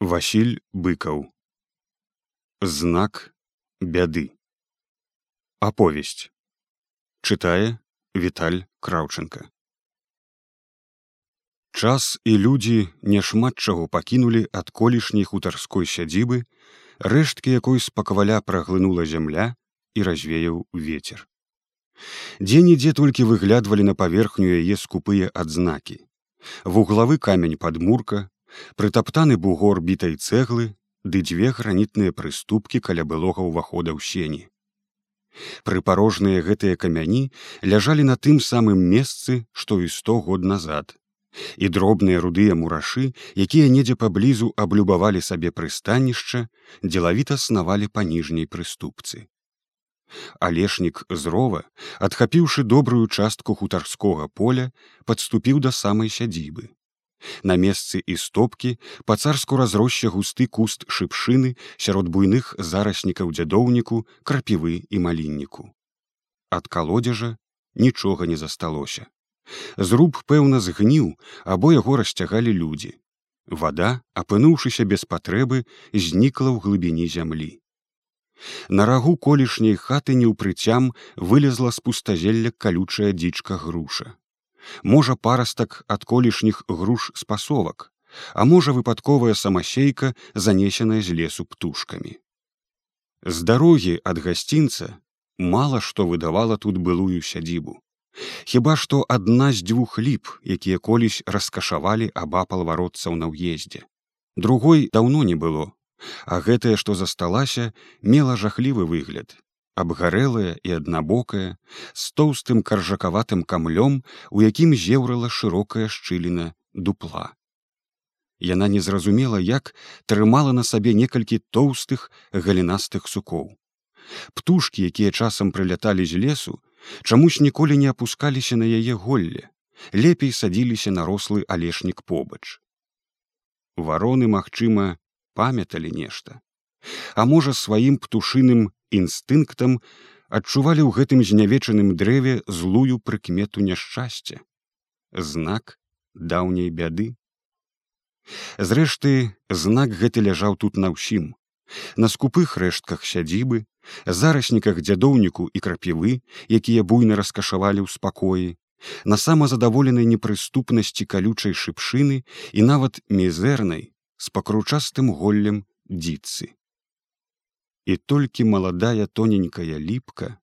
Васіль быкаў знак бяды. Аповесць чытае Віталь краўчынка. Час і людзі няшмат чаго пакінулі ад колішняй хутарской сядзібы рэшткі якой спакваля праглынула зямля і развеяў ветер дзе-нідзе толькі выглядвалі на паверхню яе скупыя адзнакі. Вуглавы камень падмурка прытаптаны бугор бітай цэглы ды дзве гранітныя прыступкі каля былога ўвахода ў сені. Прыпарожныя гэтыя камяні ляжалі на тым самым месцы, што і сто год назад. І дробныя рудыя мурашы, якія недзе паблізу аблюбавалі сабе прыстанішча, дзелавіта снавалі па ніжняй прыступцы. Алешнік з рова, адхапіўшы добрую частку хутарскога поля, падступіў да самай сядзібы. На месцы і стопкі па царску разросся густы куст шыпшыны сярод буйных зараснікаў дзядоўніку, крапівы і малінніку. Ад калодзежа нічога не засталося. Зруб, пэўна, згніў, або яго расцягалі людзі. Вада, апынуўшыся без патрэбы, знікла ў глыбіні зямлі. На рагу колішняй хаты неўпрыцям вылезла з пустазелля калючая дзічка груша можа парастак ад колішніх груш спасовак, а можа выпадковая самасейка, занесеная з лесу птушкамі. З дарогі ад гасцінца мала што выдавала тут былую сядзібу. Хіба што адна з дзвюх ліп, якія колісь раскашавалі абапал варотцаў на ўездзе. Другой даўно не было, а гэтае, што засталася, мела жахлівы выгляд, абгарэлая і аднабокая з тоўстым каржакаватым камлём у якім зеўрала шырокая шчыліна дупла. Яна не зразумела як трымала на сабе некалькі тоўстых галінастых сукоў. Птушки якія часам прыляталі з лесу чамусь ніколі не апускаліся на яе голле лепей садзіліся на рослы алешнік побач. Вароны магчыма памяталі нешта. А можа сваім птушыным інстынктам адчувалі ў гэтым знявечаным дрэве злую прыкмету няшчасця знак даўняй бяды. Зрэшты знак гэты ляжаў тут на ўсім. На скупых рэштках сядзібы зарасніках дзядоўніку і крапівы якія буйна раскашавалі ў спакоі на самазадаволенай непрыступнасці калючай шыпшыны і нават мізэрнай з пакручастым голлем дзіцы і толькі маладая тоненькая ліпка,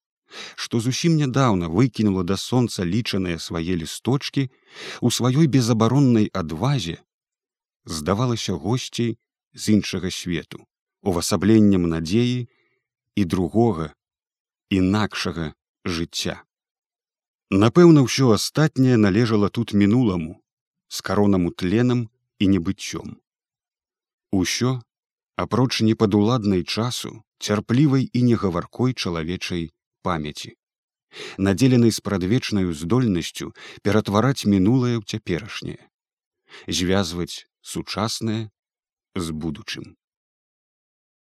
што зусім нядаўна выкінула да сонца лічаныя свае лісточки у сваёй безабароннай адвазе, здавалася госцей з іншага свету, увасабленнем надзеі і другога інакшага жыцця. Напэўна, ўсё астатняе належала тут мінуламу, з каронаму тленам і небыццём. Усё, апроч непадуладнай часу, цярплівай і негаваркой чалавечай памяці. Надзеленай спрадвечнаю здольнасцю ператвараць мінулае ў цяперашняе. Звязваць сучаснае з будучым